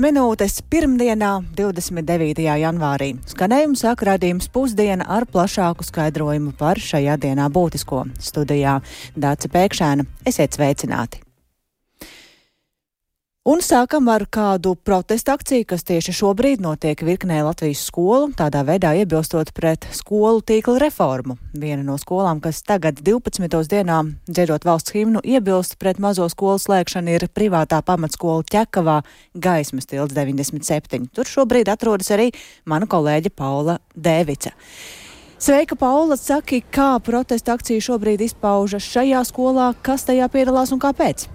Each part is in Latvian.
minūtes pirmdienā, 29. janvārī. Skanējumu sāk raidījums pusdiena ar plašāku skaidrojumu par šajā dienā būtisko. Studijā Dāca Pēkšēna. Esiet sveicināti! Un sākam ar kādu protestu akciju, kas tieši šobrīd notiek virknē Latvijas skolu, tādā veidā iebilstot pret skolu tīkla reformu. Viena no skolām, kas tagad 12. dienā dziedot valsts himnu iebilst pret mazo skolu slēgšanu, ir privātā pamatskola Ķekavā Gaismas tilts 97. Tur šobrīd atrodas arī mana kolēģe Paula Dēvica. Sveika, Paula! Saki, kā protesta akcija šobrīd izpaužas šajā skolā, kas tajā piedalās un kāpēc?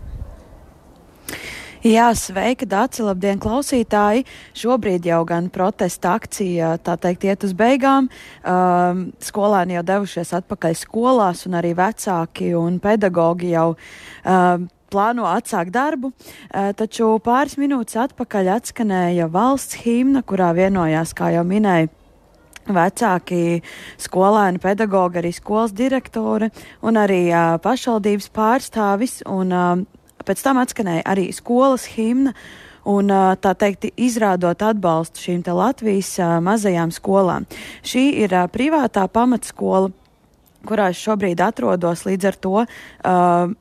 Jā, sveika, Dāci, labdien, klausītāji! Šobrīd jau gan protesta akcija, tā teikt, iet uz beigām. Um, skolēni jau devušies atpakaļ skolās, un arī vecāki un pedagogi jau um, plāno atsākt darbu, uh, taču pāris minūtes atpakaļ atskanēja valsts himna, kurā vienojās, kā jau minēju, vecāki, skolēni, pedagogi, arī skolas direktore un arī uh, pašvaldības pārstāvis. Un, uh, Pēc tam atskanēja arī skolas himna. Un, tā teikt, izrādot atbalstu šīm Latvijas mazajām skolām. Šī ir privātā pamatskola, kurā es šobrīd atrodos. Līdz ar to uh,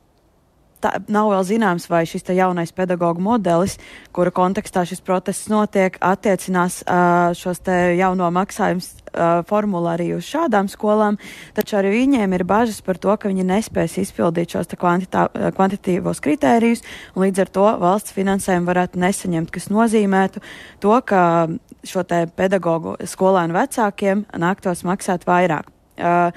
tā, nav vēl zināms, vai šis jaunais pedagoģa modelis, kura kontekstā šis protests notiek, attiecinās uh, šos jauno maksājumu uh, formulu arī uz šādām skolām. Taču arī viņiem ir bažas par to, ka viņi nespēs izpildīt šos kvantitīvos kritērijus, un līdz ar to valsts finansējumu varētu nesaņemt, kas nozīmētu to, ka šo pedagoģu skolēnu vecākiem nāktos maksāt vairāk. Uh,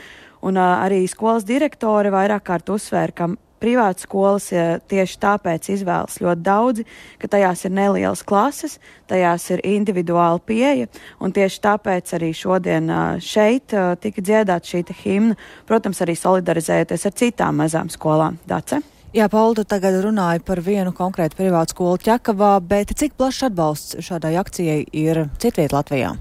un uh, arī skolas direktore vairāk kārt uzsvēra, ka privātas skolas tieši tāpēc izvēlas ļoti daudzi, ka tajās ir nelielas klases, tajās ir individuāla pieeja, un tieši tāpēc arī šodien šeit tika dziedāta šī himna, protams, arī solidarizējoties ar citām mazām skolām. Dace? Jā, Paula, tagad runāja par vienu konkrētu privātu skolu Čakavā, bet cik plašs atbalsts šādai akcijai ir citviet Latvijā?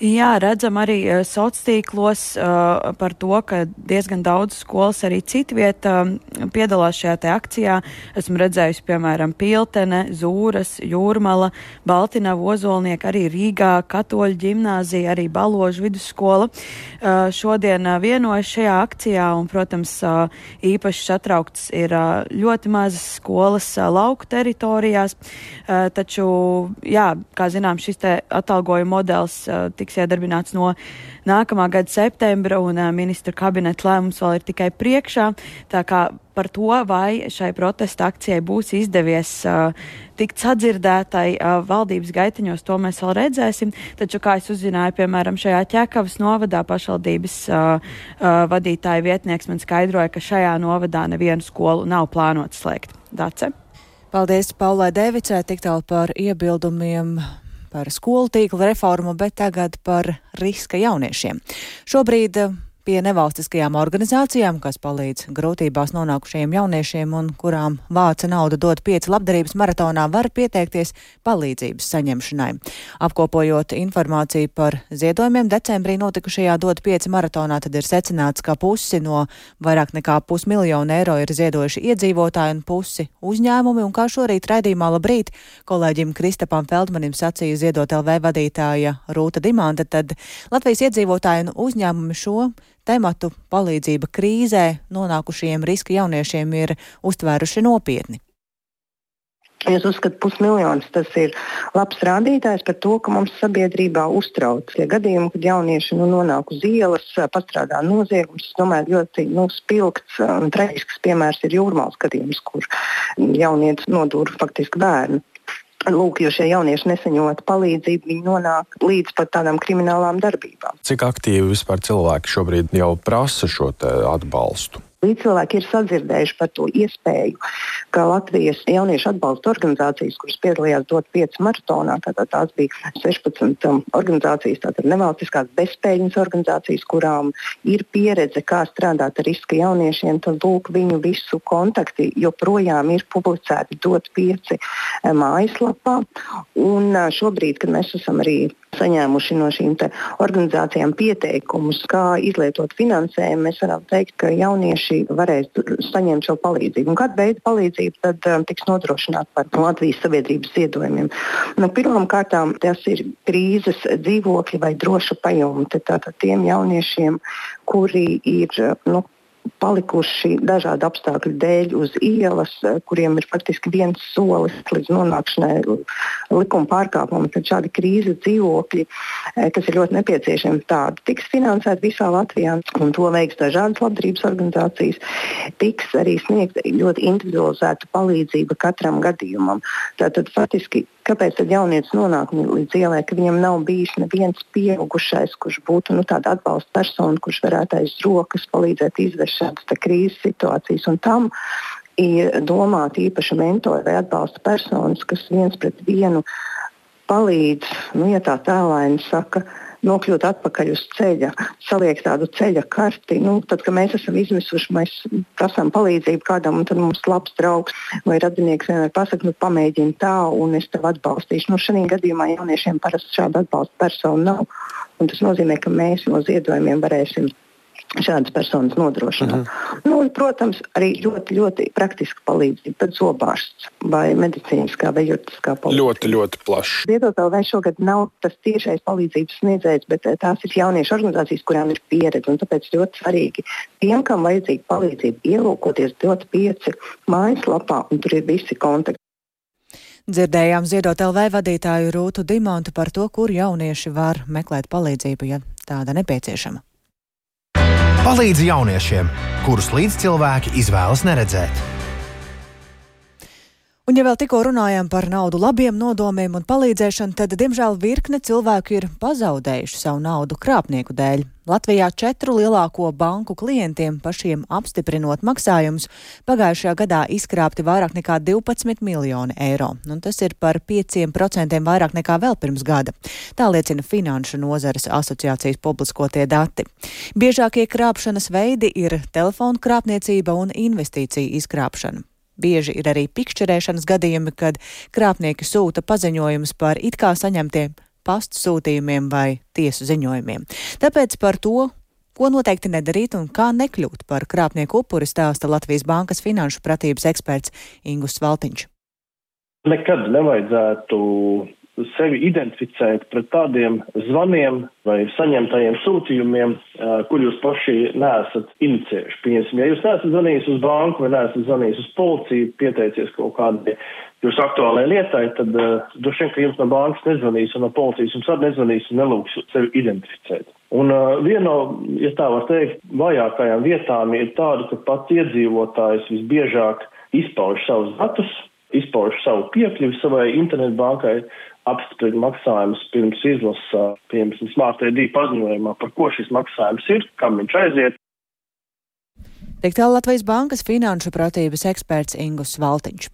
Jā, redzam arī uh, sociālos tīklos uh, par to, ka diezgan daudz skolas arī citvietā uh, piedalās šajā akcijā. Esmu redzējusi, piemēram, Piltene, Zūras, Jūrmala, Baltinava, Ozolnieka, arī Rīgā, Katoļu ģimnāzija, arī Baložu vidusskola. Uh, šodien uh, vienojas šajā akcijā un, protams, uh, īpaši satraukts ir uh, ļoti mazas skolas uh, lauku teritorijās, uh, taču, jā, kā zinām, šis te atalgojuma modelis tiks iedarbināts no nākamā gada septembra, un uh, ministra kabineta lēmums vēl ir tikai priekšā. Tā kā par to, vai šai protesta akcijai būs izdevies uh, tikt sadzirdētai uh, valdības gaitiņos, to mēs vēl redzēsim. Taču, kā es uzzināju, piemēram, šajā ķekavas novadā pašvaldības uh, uh, vadītāja vietnieks man skaidroja, ka šajā novadā nevienu skolu nav plānots slēgt. Dace? Paldies Paulai Devicai tik tālu par iebildumiem par skolu tīkla reformu, bet tagad par riska jauniešiem. Šobrīd pie nevalstiskajām organizācijām, kas palīdz grūtībās nonākušajiem jauniešiem un kurām vāca naudu dot pieci labdarības maratonā, var pieteikties palīdzības saņemšanai. Apkopojot informāciju par ziedojumiem decembrī notikušajā dot pieci maratonā, tad ir secināts, ka pusi no vairāk nekā pusmiljonu eiro ir ziedojuši iedzīvotāji un pusi uzņēmumi, un kā šorīt raidījumā labrīt kolēģim Kristapam Feldmanim sacīja ziedot LV vadītāja Rūta Dimanta, tad Latvijas iedzīvotāji un uzņēmumi šo tematu palīdzība krīzē nonākušajiem riska jauniešiem ir uztvēruši nopietni. Es uzskatu, ka pusmiljons tas ir labs rādītājs par to, ka mums sabiedrībā uztrauc tie gadījumi, kad jaunieši nu, nonāk uz ielas, pastrādā noziegums. Es domāju, ļoti nu, spilgts un traģisks piemērs ir jūrmālas gadījums, kur jaunietis nodūra faktiski bērnu. Lūk, jo šie jaunieši nesaņemot palīdzību, viņi nonāk līdz pat tādām kriminālām darbībām. Cik aktīvi vispār cilvēki šobrīd jau prasa šo atbalstu? Līdz cilvēki ir sadzirdējuši par to iespēju, ka Latvijas jauniešu atbalsta organizācijas, kuras piedalījās DOT 5 maratonā, tātad tās bija 16 um, organizācijas, tātad nevalstiskās bezspēļņas organizācijas, kurām ir pieredze, kā strādāt ar riska jauniešiem, tad lūk, viņu visu kontakti joprojām ir publicēti DOT 5 eh, mājaslapā. Un eh, šobrīd, kad mēs esam arī saņēmuši no šīm organizācijām pieteikumus, kā izlietot finansējumu, mēs varam teikt, ka jaunieši jaunieši varēs saņemt šo palīdzību. Un kāda veida palīdzība tad um, tiks nodrošināta par Latvijas sabiedrības ziedojumiem? Nu, Pirmkārt, tas ir krīzes dzīvokļi vai droša pajumte tātad tiem jauniešiem, kuri ir nu, palikuši dažādu apstākļu dēļ uz ielas, eh, kuriem ir faktiski viens solis līdz nonākšanai likuma pārkāpumam. Tad šādi krīzes dzīvokļi, eh, kas ir ļoti nepieciešami, tādi tiks finansēti visā Latvijā, un to veiks dažādas labdarības organizācijas. Tiks arī sniegta ļoti individualizēta palīdzība katram gadījumam. Tātad faktiski Kāpēc tad jaunietis nonāk līdz ielai, ka viņam nav bijis neviens pieaugušais, kurš būtu nu, tāda atbalsta persona, kurš varētu aiz rokas palīdzēt izvērst šādas krīzes situācijas. Un tam ir domāti īpaši mentori vai atbalsta personas, kas viens pret vienu palīdz, nu, ja tā tēlēni saka, nokļūt atpakaļ uz ceļa, saliekt tādu ceļa karti. Nu, tad, kad mēs esam izmisuši, mēs prasām palīdzību kādam, un tad mums labs draugs vai radinieks vienmēr pasakā, nu, pamēģini tā, un es tevi atbalstīšu. Nu, šajā gadījumā jauniešiem parasti šāda atbalsta persona nav. Un tas nozīmē, ka mēs no ziedojumiem varēsim šādas personas nodrošināt. Mm -hmm. nu, un, protams, arī ļoti, ļoti praktiska palīdzība, tad zobārsts vai medicīniskā vai juridiskā palīdzība. Ļoti, ļoti plaši. Lietotā vēl šogad nav tas tiešais palīdzības sniedzējs, bet eh, tās ir jauniešu organizācijas, kurām ir pieredze. Tāpēc ļoti svarīgi tiem, kam vajadzīga palīdzība, ielūkoties dot pieci mājaslapā, un tur ir visi kontakti. Dzirdējām ziedot LV vadītāju Rūtu Dimontu par to, kur jaunieši var meklēt palīdzību, ja tāda nepieciešama palīdz jauniešiem, kurus līdzcilvēki izvēlas neredzēt. Un, ja vēl tikko runājām par naudu labiem nodomiem un palīdzēšanu, tad, diemžēl, virkne cilvēku ir pazaudējuši savu naudu krāpnieku dēļ. Latvijā četru lielāko banku klientiem pašiem apstiprinot maksājumus pagājušajā gadā izkrāpti vairāk nekā 12 miljoni eiro, un tas ir par 5% vairāk nekā vēl pirms gada. Tā liecina Finanšu nozares asociācijas publiskotie dati. Biežākie krāpšanas veidi ir telefonu krāpniecība un investīciju izkrāpšana. Bieži ir arī pikšķerēšanas gadījumi, kad krāpnieki sūta paziņojumus par it kā saņemtiem pastu sūtījumiem vai tiesu ziņojumiem. Tāpēc par to, ko noteikti nedarīt un kā nekļūt par krāpnieku upuri, stāsta Latvijas Bankas finanšu pratības eksperts Ingus Valtiņš. Nekad nevajadzētu sevi identificēt pret tādiem zvaniem vai saņemtajiem sūtījumiem, kur jūs paši neesat inicējuši. Piemēram, ja jūs neesat zvanījis uz banku vai neesat zvanījis uz policiju, pieteicies kaut kādai jūsu aktuālajai lietai, tad uh, droši vien, ka jums no bankas nezvanīs un no policijas jums arī nezvanīs un nelūgs sevi identificēt. Un uh, viena no, ja tā var teikt, vājākajām vietām ir tāda, ka pats iedzīvotājs visbiežāk izpauž savus datus, izpauž savu piekļuvi savai internetbankai, apstiprina maksājumus pirms izlasa, piemēram, Smart ID paziņojumā, par ko šis maksājums ir, kam viņš aiziet. Tik tālu Latvijas Bankas finanšu pratības eksperts Ingus Valtiņš.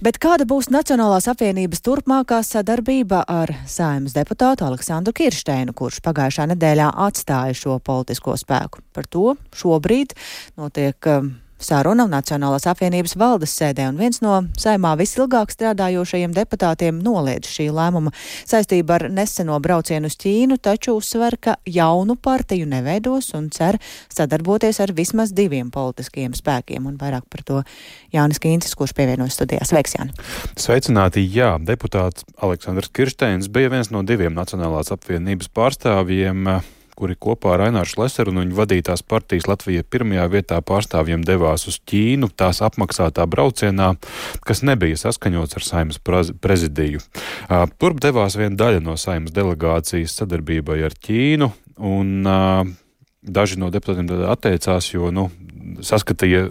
Bet kāda būs Nacionālās apvienības turpmākā sadarbība ar saimnes deputātu Aleksandru Kirsteinu, kurš pagājušā nedēļā atstāja šo politisko spēku? Par to šobrīd notiek um, Sāruna Nacionālās apvienības valdes sēdē, un viens no saimā visilgāk strādājošajiem deputātiem noliedz šī lēmuma saistība ar neseno braucienu uz Ķīnu, taču uzsver, ka jaunu partiju neveidos un cer sadarboties ar vismaz diviem politiskiem spēkiem. Un vairāk par to Jānis Kīncis, kurš pievienojas studijās. Sveiks, Jāni! Sveicināti! Jā, deputāts Aleksandrs Kirsteins bija viens no diviem Nacionālās apvienības pārstāvjiem kuri kopā ar Aināru Šleseru un viņu vadītās partijas Latvija pirmajā vietā pārstāvjiem devās uz Ķīnu tās apmaksātā braucienā, kas nebija saskaņots ar saimas prezidiju. Turp devās viena daļa no saimas delegācijas sadarbībai ar Ķīnu, un daži no deputātiem atteicās, jo nu, saskatīja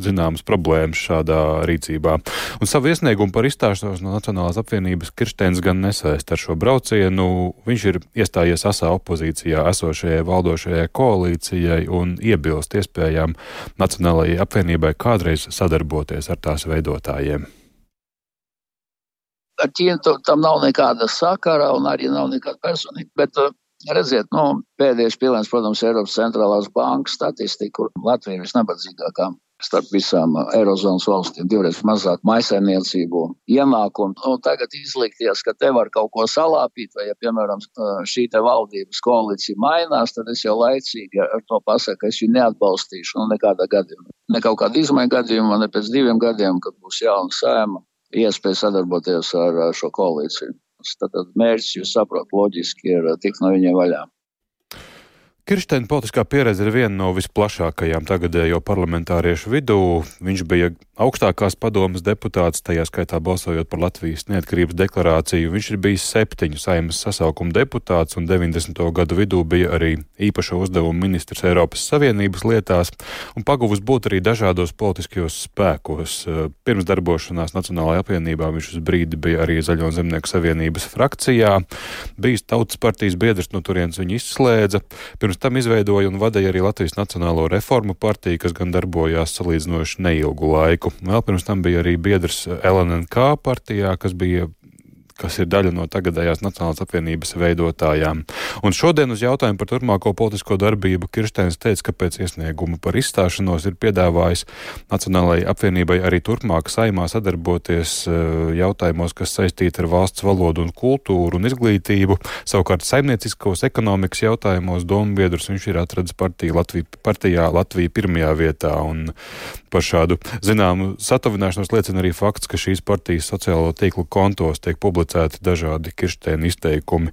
zināmas problēmas šādā rīcībā. Un savu iesniegumu par izstāšanos no Nacionālās apvienības Kirsteins gan nesaist ar šo braucienu. Viņš ir iestājies asā opozīcijā esošajai valdošajai koalīcijai un iebilst iespējām Nacionālajai apvienībai kādreiz sadarboties ar tās veidotājiem. Ar Ķīnu tam nav nekāda sakara un arī nav nekāda personība. Bet Redziet, nu, pēdējais piliens, protams, ir Eiropas centrālās bankas statistika, kur Latvija ir visnabadzīgākā starp visām Eirozonas valstīm, divreiz mazāk maisaimniecību ienākumu. Un tagad izlikties, ka te var kaut ko salāpīt, vai, ja, piemēram, šī te valdības koalīcija mainās, tad es jau laicīgi ar to pasaku, ka es viņu neatbalstīšu, nu, nekādā gadījumā. Ne kaut kādā izmaiņa gadījumā, ne pēc diviem gadiem, kad būs jauna sēma, iespēja sadarboties ar šo koalīciju. Tad mērķis, jūs saprotat, loģiski ir tikt no viņiem vaļā. Kirsteina politiskā pieredze ir viena no visplašākajām tagadējo parlamentāriešu vidū. Viņš bija augstākās padomas deputāts, tajā skaitā balsojot par Latvijas neatkarības deklarāciju. Viņš ir bijis septiņu saimas sasaukuma deputāts un 90. gadu vidū bija arī īpaša uzdevuma ministrs Eiropas Savienības lietās un paguvis būt arī dažādos politiskajos spēkos. Pirms darbošanās Nacionālajā apvienībā viņš uz brīdi bija arī Zaļo zemnieku savienības frakcijā, bijis tautas partijas biedrs, no turienes viņu izslēdza. Pirms Pirms tam izveidoja un vadīja arī Latvijas Nacionālo reformu partiju, kas gan darbojās salīdzinoši neilgu laiku. Vēl pirms tam bija arī biedrs LNK partijā, kas bija kas ir daļa no tagadējās Nacionālās apvienības veidotājām. Un šodien uz jautājumu par turpmāko politisko darbību Kirsteins teica, ka pēc iesnieguma par izstāšanos ir piedāvājis Nacionālajai apvienībai arī turpmāk saimā sadarboties eh, jautājumos, kas saistīti ar valsts valodu un kultūru un izglītību. Savukārt saimnieciskos ekonomikas jautājumos dombiedrus viņš ir atradis partija Latvija, partijā Latvija pirmajā vietā. Un par šādu zināmu satuvināšanos liecina arī fakts, ka šīs partijas sociālo tīklu kontos tiek publicēts publicēti dažādi kirsteini izteikumi,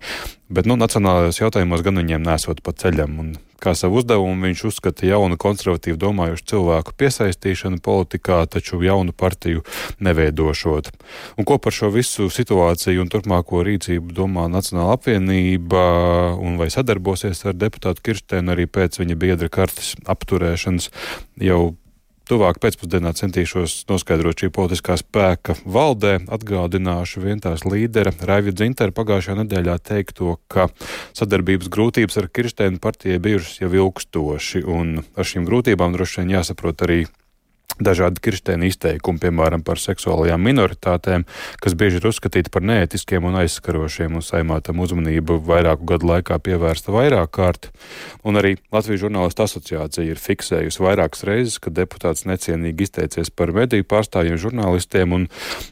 bet nu, nacionālajos jautājumos gan viņiem nesot pa ceļam. Un kā savu uzdevumu viņš uzskata jaunu konservatīvu domājušu cilvēku piesaistīšanu politikā, taču jaunu partiju neveidošot. Un ko par šo visu situāciju un turpmāko rīcību domā Nacionāla apvienība un vai sadarbosies ar deputātu Kirstēnu arī pēc viņa biedra kartes apturēšanas jau Tuvāk pēcpusdienā centīšos noskaidrot šī politiskā spēka valdē. Atgādināšu vien tās līdera Raivija Dzintera pagājušajā nedēļā teikto, ka sadarbības grūtības ar Kirsteinu partijai bijušas jau ilgstoši, un ar šīm grūtībām droši vien jāsaprot arī dažādi kirsteini izteikumi, piemēram, par seksuālajām minoritātēm, kas bieži ir uzskatīti par neētiskiem un aizskarošiem, un saimātam uzmanību vairāku gadu laikā pievērsta vairāk kārt. Un arī Latvijas žurnālistu asociācija ir fiksējusi vairākas reizes, ka deputāts necienīgi izteicies par mediju pārstāvjiem žurnālistiem, un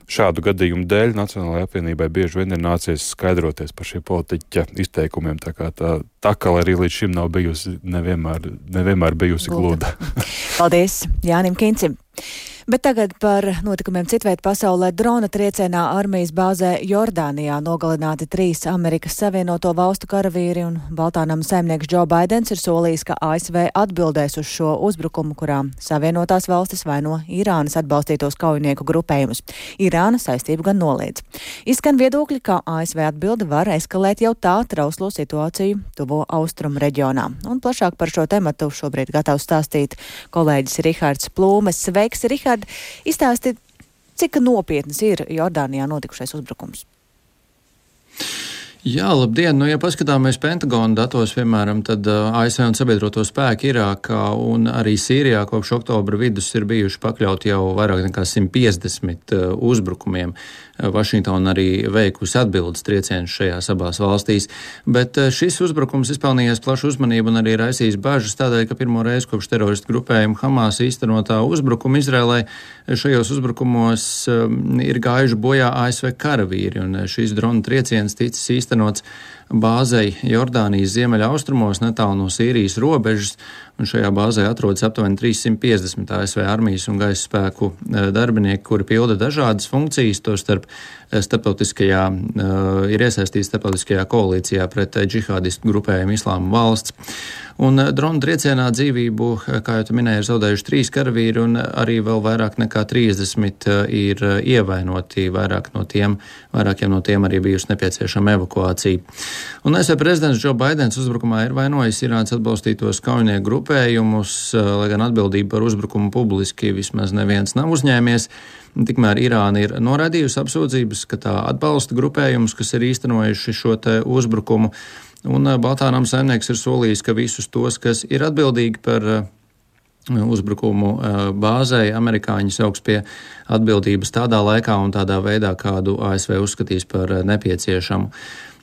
šādu gadījumu dēļ Nacionālajai apvienībai bieži vien ir nācies skaidroties par šī politiķa izteikumiem. Tā kā tā takala arī līdz šim nav bijusi nevienmēr, nevienmēr bijusi gluda. Paldies Jānim Kincim! Bet tagad par notikumiem citviet pasaulē. Drona triecienā armijas bāzē Jordānijā nogalināti trīs Amerikas Savienoto valstu karavīri un Baltānam saimnieks Džo Baidens ir solījis, ka ASV atbildēs uz šo uzbrukumu, kurā Savienotās valstis vaino Irānas atbalstītos kaujinieku grupējumus. Irāna saistību gan noliedz. Izskan viedokļi, ka ASV atbilde var eskalēt jau tā trauslo situāciju tuvo austrumu reģionā. Un plašāk par šo tematu šobrīd gatavs stāstīt kolēģis Rihards Plūmes. Sveiks, Rihards! Tad izstāsti, cik nopietnas ir Jordānijā notikušais uzbrukums. Jā, labdien! Nu, ja paskatāmies Pentagona datos, piemēram, tad ASV un sabiedroto spēku Irākā un arī Sīrijā kopš oktobra vidus ir bijuši pakļauti jau vairāk nekā 150 uh, uzbrukumiem. Vašingtona arī veikusi atbildes triecienus šajās abās valstīs, bet eh, šis uzbrukums izpelnījās plašu uzmanību un arī raisījis bažas tādēļ, ka pirmo reizi kopš teroristu grupējuma Hamas īstenotā uzbrukuma Izrēlē šajos uzbrukumos um, ir gājuši bojā ASV karavīri, un eh, šīs drona trieciens ticis īstenots bāzei Jordānijas ziemeļaustrumos, netālu no Sīrijas robežas, šajā bāzē atrodas aptuveni 350 ASV armijas un gaisa spēku eh, darbinieki, kuri pilda dažādas funkcijas, tostarp eh, starptautiskajā, eh, ir iesaistīti starptautiskajā koalīcijā pret džihādistu grupējumu Islāma valsts. Un drona triecienā dzīvību, kā jau minēju, ir zaudējuši trīs karavīri, un arī vēl vairāk nekā 30 ir ievainoti. Vairāk no tiem, vairākiem no tiem arī bijusi nepieciešama evakuācija. Un ASV prezidents Džo Baidens uzbrukumā ir vainojis Irānas atbalstītos kaujinieku grupējumus, lai gan atbildību par uzbrukumu publiski vismaz neviens nav uzņēmies. Tikmēr Irāna ir noraidījusi apsūdzības, ka tā atbalsta grupējumus, kas ir īstenojuši šo uzbrukumu. Un Baltānām saimnieks ir solījis, ka visus tos, kas ir atbildīgi par uzbrukumu bāzei, amerikāņi sauks pie atbildības tādā laikā un tādā veidā, kādu ASV uzskatīs par nepieciešamu.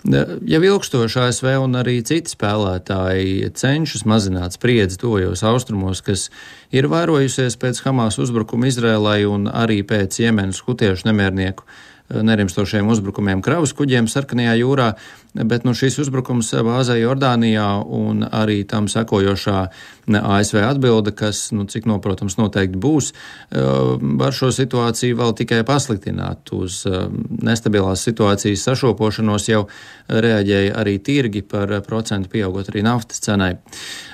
Jau ilgstoši ASV un arī citi spēlētāji cenšas mazināt spriedzi tojos austrumos, kas ir vairojusies pēc Hamas uzbrukuma Izrēlai un arī pēc Jemenas hutiešu nemiernieku nerimstošiem uzbrukumiem kravas kuģiem Sarkanajā jūrā, bet nu, šis uzbrukums bāzē Jordānijā un arī tam sekojošā ASV atbilde, kas, nu, cik noprotams, noteikti būs, var šo situāciju vēl tikai pasliktināt. Uz nestabilās situācijas sašopošanos jau reaģēja arī tirgi par procentu pieaugot arī naftas cenai.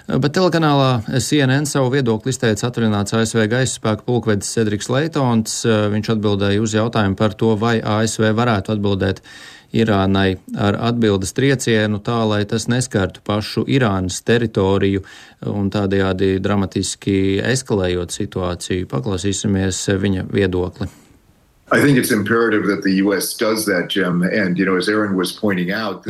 Bet telekanālā CNN savu viedokli izteica atvaļināts ASV gaisa spēku pulkvedis Cedriks Leitons. Viņš atbildēja uz jautājumu par to, vai ASV varētu atbildēt Irānai ar atbildes triecienu tā, lai tas neskartu pašu Irānas teritoriju un tādējādi dramatiski eskalējot situāciju. Paklausīsimies viņa viedokli.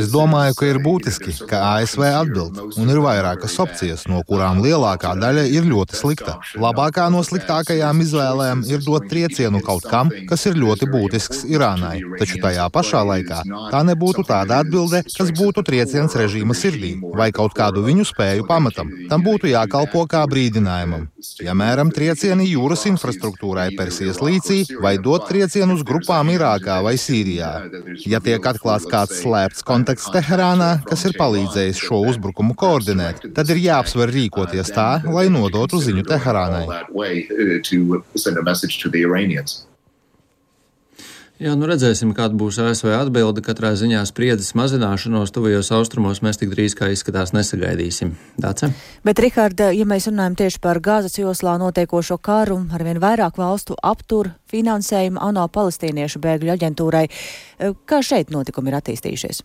Es domāju, ka ir būtiski, ka ASV atbild, un ir vairākas opcijas, no kurām lielākā daļa ir ļoti slikta. Labākā no sliktākajām izvēlēm ir dot triecienu kaut kam, kas ir ļoti būtisks Irānai, taču tajā pašā laikā tā nebūtu tāda atbilde, kas būtu trieciens režīma sirdī vai kaut kādu viņu spēju pamatam. Tam būtu jākalpo kā brīdinājumam. Piemēram, triecieni jūras infrastruktūrai Persijas līcī vai dot triecienu triecienu uz grupām Irākā vai Sīrijā. Ja tiek atklāts kāds slēpts konteksts Teherānā, kas ir palīdzējis šo uzbrukumu koordinēt, tad ir jāapsver rīkoties tā, lai nodotu ziņu Teherānai. Jā, nu redzēsim, kāda būs ASV atbilde. Katrā ziņā spriedzes mazināšanos tuvajos austrumos mēs tik drīz kā izskatās nesagaidīsim. Dāce? Bet, Rikārda, ja mēs runājam tieši par gāzes joslā notiekošo karu, arvien vairāk valstu aptur finansējumu ANO palestīniešu bēgļu aģentūrai. Kā šeit notikumi ir attīstījušies?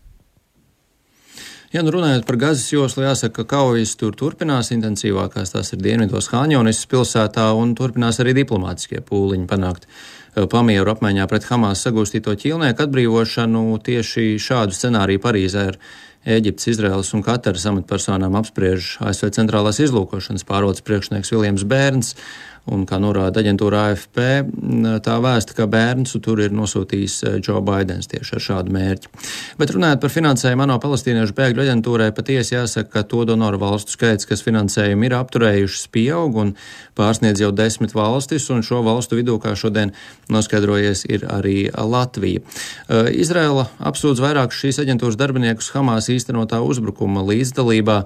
Ja nu runājot par Gazas joslu, jāsaka, ka kaujas tur turpinās intensīvākās, tās ir dienvidos Hāņonis pilsētā, un turpinās arī diplomātiskie pūliņi panākt pamieru apmaiņā pret Hamas sagūstīto ķīlnieku atbrīvošanu. Tieši šādu scenāriju Parīzē ir Eģiptes, Izraels un Kataras amatpersonām apspriež ASV centrālās izlūkošanas pārvaldes priekšnieks Viljams Bērns. Un, kā norāda aģentūra AFP, tā vēsta, ka bērns tur ir nosūtījis Džo eh, Baidens tieši ar šādu mērķi. Bet runājot par finansējumu ANO palestīniešu bēgļu aģentūrai, patiesi jāsaka, ka to donoru valstu skaits, kas finansējumu ir apturējušas, pieaug un pārsniedz jau desmit valstis, un šo valstu vidū, kā šodien noskaidrojies, ir arī Latvija. Eh, Izraela apsūdz vairākus šīs aģentūras darbiniekus Hamas īstenotā uzbrukuma līdzdalībā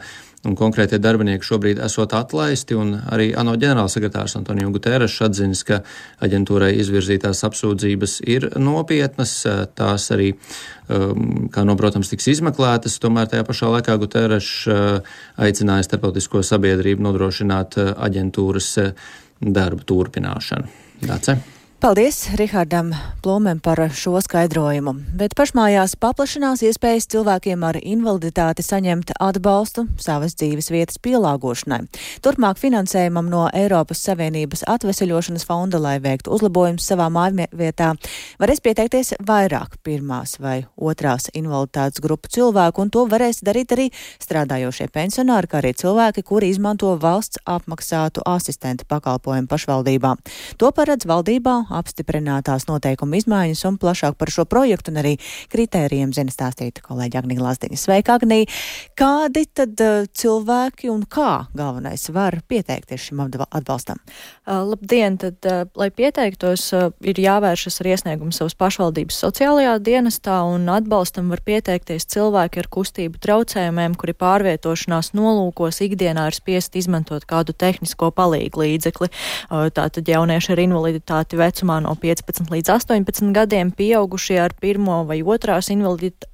un konkrētie darbinieki šobrīd esot atlaisti, un arī ANO ģenerālsekretārs Antonio Guterres atzinis, ka aģentūrai izvirzītās apsūdzības ir nopietnas, tās arī, um, kā no, protams, tiks izmeklētas, tomēr tajā pašā laikā Guterres uh, aicināja starptautisko sabiedrību nodrošināt uh, aģentūras uh, darba turpināšanu. Dace? Paldies Rihardam Plūmēm par šo skaidrojumu. Bet pašmājās paplašinās iespējas cilvēkiem ar invaliditāti saņemt atbalstu savas dzīves vietas pielāgošanai. Turpmāk finansējumam no Eiropas Savienības atveseļošanas fonda, lai veiktu uzlabojumus savā mājvietā, varēs pieteikties vairāk pirmās vai otrās invaliditātes grupu cilvēku, un to varēs darīt arī strādājošie pensionāri, kā arī cilvēki, kuri izmanto valsts apmaksātu asistenta pakalpojumu pašvaldībā. To paredz valdībā apstiprinātās noteikuma izmaiņas un plašāk par šo projektu un arī kritērijiem zina stāstīt kolēģi Agnija Lazdiņa. Sveika, Agnija! Kādi tad uh, cilvēki un kā galvenais var pieteikties šim atbalstam? Uh, labdien! Tad, uh, lai pieteiktos, ir jāvēršas ar iesniegumu savas pašvaldības sociālajā dienestā un atbalstam var pieteikties cilvēki ar kustību traucējumiem, kuri pārvietošanās nolūkos ikdienā ir spiest izmantot kādu tehnisko palīgu līdzekli. Tātad jaunieši ar invaliditāti vecumu vecumā no 15 līdz 18 gadiem, pieaugušie ar pirmo vai otrās invaliditātes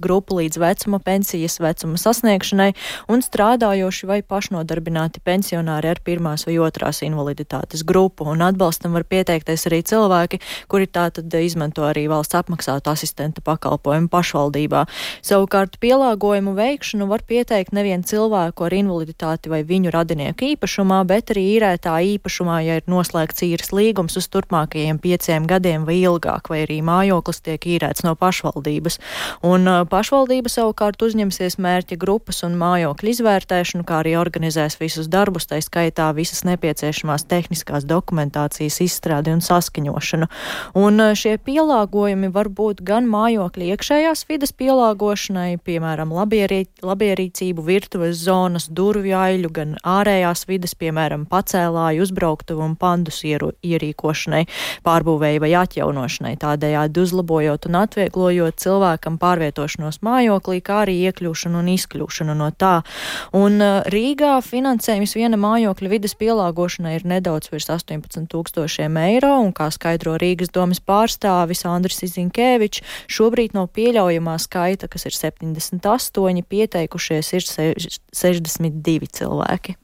grupu līdz vecuma pensijas vecuma sasniegšanai un strādājoši vai pašnodarbināti pensionāri ar pirmās vai otrās invaliditātes grupu. Un atbalstam var pieteikties arī cilvēki, kuri tātad izmanto arī valsts apmaksātu asistenta pakalpojumu pašvaldībā. Savukārt pielāgojumu veikšanu var pieteikt nevien cilvēku ar invaliditāti vai viņu radinieku īpašumā, bet arī īrētā īpašumā, ja ir noslēgts īres līgums uz turpmākajiem pieciem gadiem vai ilgāk, vai arī mājoklis tiek īrēts no pašvaldības. Un pašvaldība savukārt uzņemsies mērķa grupas un mājokļu izvērtēšanu, kā arī organizēs visus darbus, tā skaitā visas nepieciešamās tehniskās dokumentācijas izstrādi un saskaņošanu. Un šie pielāgojumi var būt gan mājokļa iekšējās vidas pielāgošanai, piemēram, labierī, labierīcību, virtuves zonas, durvju aiļu, gan ārējās vidas, piemēram, pacēlāju, uzbrauktuvu un pandus ieru, ierīkošanai, pārbūvēju vai atjaunošanai, tādējādi uzlabojot un atvieglojot cilvēkam pārvietošanos mājoklī, kā arī iekļūšanu un izkļūšanu no tā. Un uh, Rīgā finansējums viena mājokļa vidas pielāgošanai ir nedaudz virs 18 tūkstošiem eiro, un kā skaidro Rīgas domas pārstāvis Andris Izinkēvičs, šobrīd no pieļaujamā skaita, kas ir 78, pieteikušies ir 62 cilvēki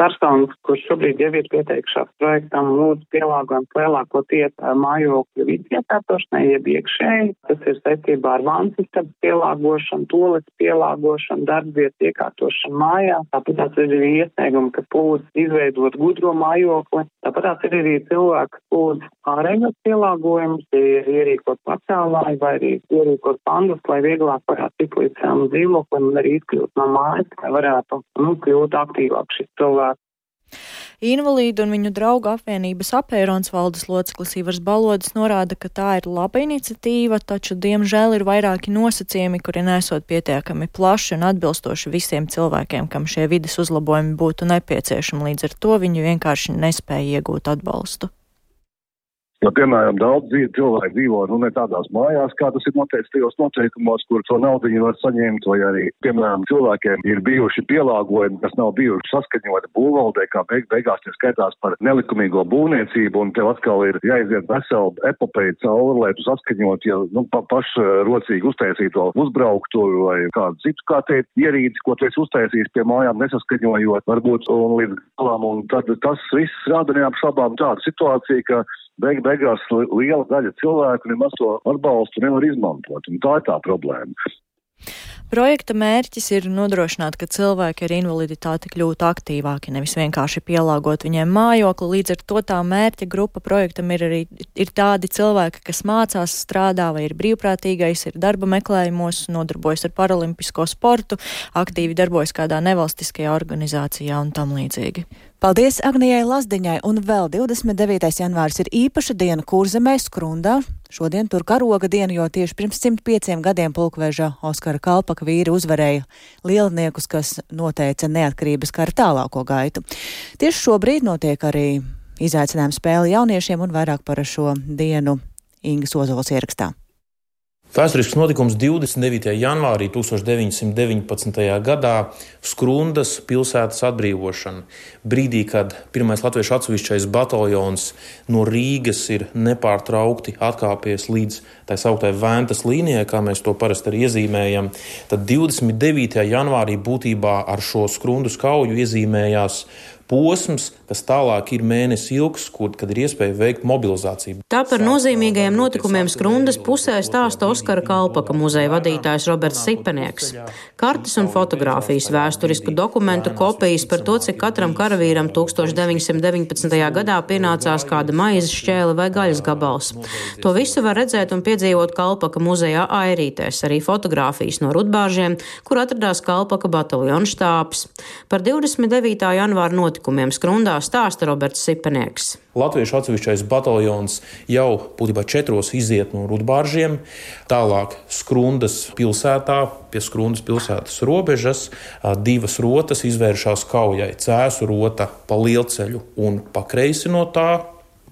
personas, kuras šobrīd jau ir pieteikušās projektam, lūdzu pielāgojums lielākoties mājokļu vidas iekārtošanai, jeb iekšēji. Tas ir saistībā ar vansistabu pielāgošanu, tolis pielāgošanu, darbvietas iekārtošanu mājā. Tāpat tās ir arī iesniegumi, ka lūdzu izveidot gudro mājokli. Tāpat tās ir arī cilvēki, kas lūdzu ārējos pielāgojumus, ierīkot pacēlāju vai arī ierīkot pandus, lai vieglāk varētu tikt līdz savam dzīvoklim un arī izkļūt no mājas, lai varētu nu, kļūt aktīvāk šis cilvēks Invalīdu un viņu draugu apvienības apērons valdes loceklis Ivars Balodis norāda, ka tā ir laba iniciatīva, taču, diemžēl, ir vairāki nosacījumi, kuri nesot pietiekami plaši un atbilstoši visiem cilvēkiem, kam šie vidas uzlabojumi būtu nepieciešami. Līdz ar to viņi vienkārši nespēja iegūt atbalstu. Jo, piemēram, daudz cilvēku dzīvo nu, ne tādās mājās, kā tas ir noteikts tajos noteikumos, kur to naudu var saņemt, vai arī, piemēram, cilvēkiem ir bijuši pielāgojumi, kas nav bijuši saskaņoti būvvaldē, kā beig beigās tie skaitās par nelikumīgo būvniecību, un tev atkal ir jāiziet vesela epopeja cauri, lai tu saskaņot, ja nu, pa, pašrocīgi uztaisītu to uzbrauktu vai kādu citu, kā teikt, ierīci, ko tu esi uztaisījis pie mājām, nesaskaņojot, varbūt un līdz galam, un tad tas viss rada neapšaubām tādu situāciju, ka beig beigās liela daļa cilvēku nemaz to atbalstu nevar izmantot, un tā ir tā problēma. Projekta mērķis ir nodrošināt, ka cilvēki ar invaliditāti kļūtu aktīvāki, nevis vienkārši pielāgot viņiem mājokli. Līdz ar to tā mērķa grupa projektam ir arī ir tādi cilvēki, kas mācās, strādā vai ir brīvprātīgais, ir darba meklējumos, nodarbojas ar paralimpisko sportu, aktīvi darbojas kādā nevalstiskajā organizācijā un tam līdzīgi. Paldies Agnijai Lazdiņai, un vēl 29. janvāris ir īpaša diena Kurzemē, Skrundā. Šodien tur karoga diena, jo tieši pirms 105 gadiem pulkveža Oskara Kalpaka vīri uzvarēja lielniekus, kas noteica neatkarības kara tālāko gaitu. Tieši šobrīd notiek arī izaicinājuma spēle jauniešiem, un vairāk par šo dienu Ingas Ozols ierakstā. Vēsturisks notikums 29. janvārī 1919. gadā - Skrundas pilsētas atbrīvošana. Brīdī, kad pirmais latviešu atsevišķais bataljons no Rīgas ir nepārtraukti atkāpies līdz tā sauktai Vēntas līnijai, kā mēs to parasti arī iezīmējam, tad 29. janvārī būtībā ar šo Skrundas kauju iezīmējās posms, kas tālāk ir mēnesis ilgs, kur, kad ir iespēja veikt mobilizāciju. Tā par nozīmīgajiem notikumiem Skrundas pusē stāsta Oskara Kalpaka muzeja vadītājs Roberts Sipenieks. Kartes un fotografijas, vēsturisku dokumentu kopijas par to, cik katram karavīram 1919. gadā pienācās kāda maizes šķēle vai gaļas gabals. To visu var redzēt un piedzīvot Kalpaka muzejā Airītēs, arī fotografijas no Rudbāžiem, kur atradās Kalpaka bataljona štāps. Par 29. janvāra notikumiem skrundā stāsta Roberts Sipenieks. Latviešu atsevišķais bataljons jau būtībā četros iziet no Rudbāržiem, tālāk Skrundas pilsētā, pie Skrundas pilsētas robežas, divas rotas izvēršās kaujai. Cēsu rota pa lielceļu un pa kreisi no tā,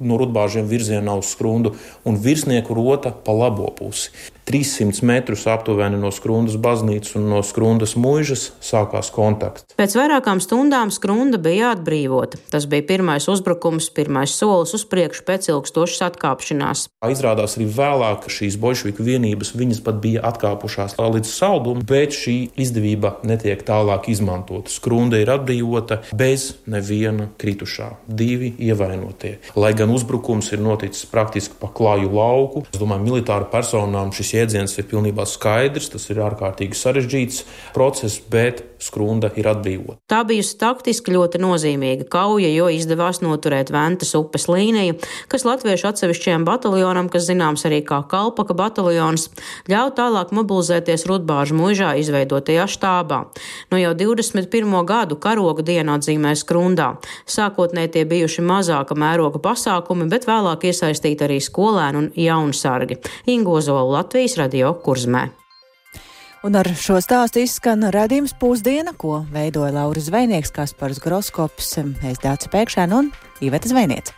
no Rudbāžiem virzienā uz skrundu, un virsnieku rota pa labo pusi. 300 metrus aptuveni no Skrundas baznīcas un no Skrundas mūžas sākās kontakts. Pēc vairākām stundām Skrunda bija atbrīvota. Tas bija pirmais uzbrukums, pirmais solis uz priekšu pēc ilgstošas atkāpšanās. Izrādās arī vēlāk šīs bolševiku vienības viņas pat bija atkāpušās līdz saldumam, bet šī izdevība netiek tālāk izmantota. Skrunda ir atbrīvota bez neviena kritušā, divi ievainotie. Lai gan uzbrukums ir noticis praktiski pa klāju lauku, es domāju, militāru personām šis jēdziens ir pilnībā skaidrs, tas ir ārkārtīgi sarežģīts process, bet skrunda ir atbrīvota. Tā bijusi taktiski ļoti nozīmīga kauja, jo izdevās noturēt Ventas upes līniju, kas latviešu atsevišķajam bataljonam, kas zināms arī kā Kalpaka bataljons, ļauj tālāk mobilizēties Rudbāžu muižā izveidotajā štābā. No jau 21. gadu karoga dienu atzīmē skrundā. Sākotnēji tie bijuši mazāka mēroga pasākumi, bet vēlāk iesaistīti arī skolēni un jaunsargi. Ingozola Latvijas radio kurzmē. Un ar šo stāstu izskan redzījums pusdiena, ko veidoja Lauris Zvainieks, Kaspars Groskops, es Dācis Pēkšēn un Iveta Zvainiec.